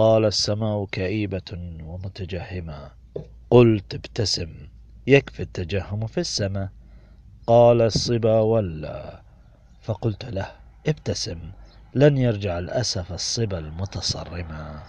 قال السماء كئيبة ومتجهمة. قلت ابتسم. يكفي التجهم في السماء. قال الصبا ولا. فقلت له ابتسم. لن يرجع الأسف الصبا المتصرما.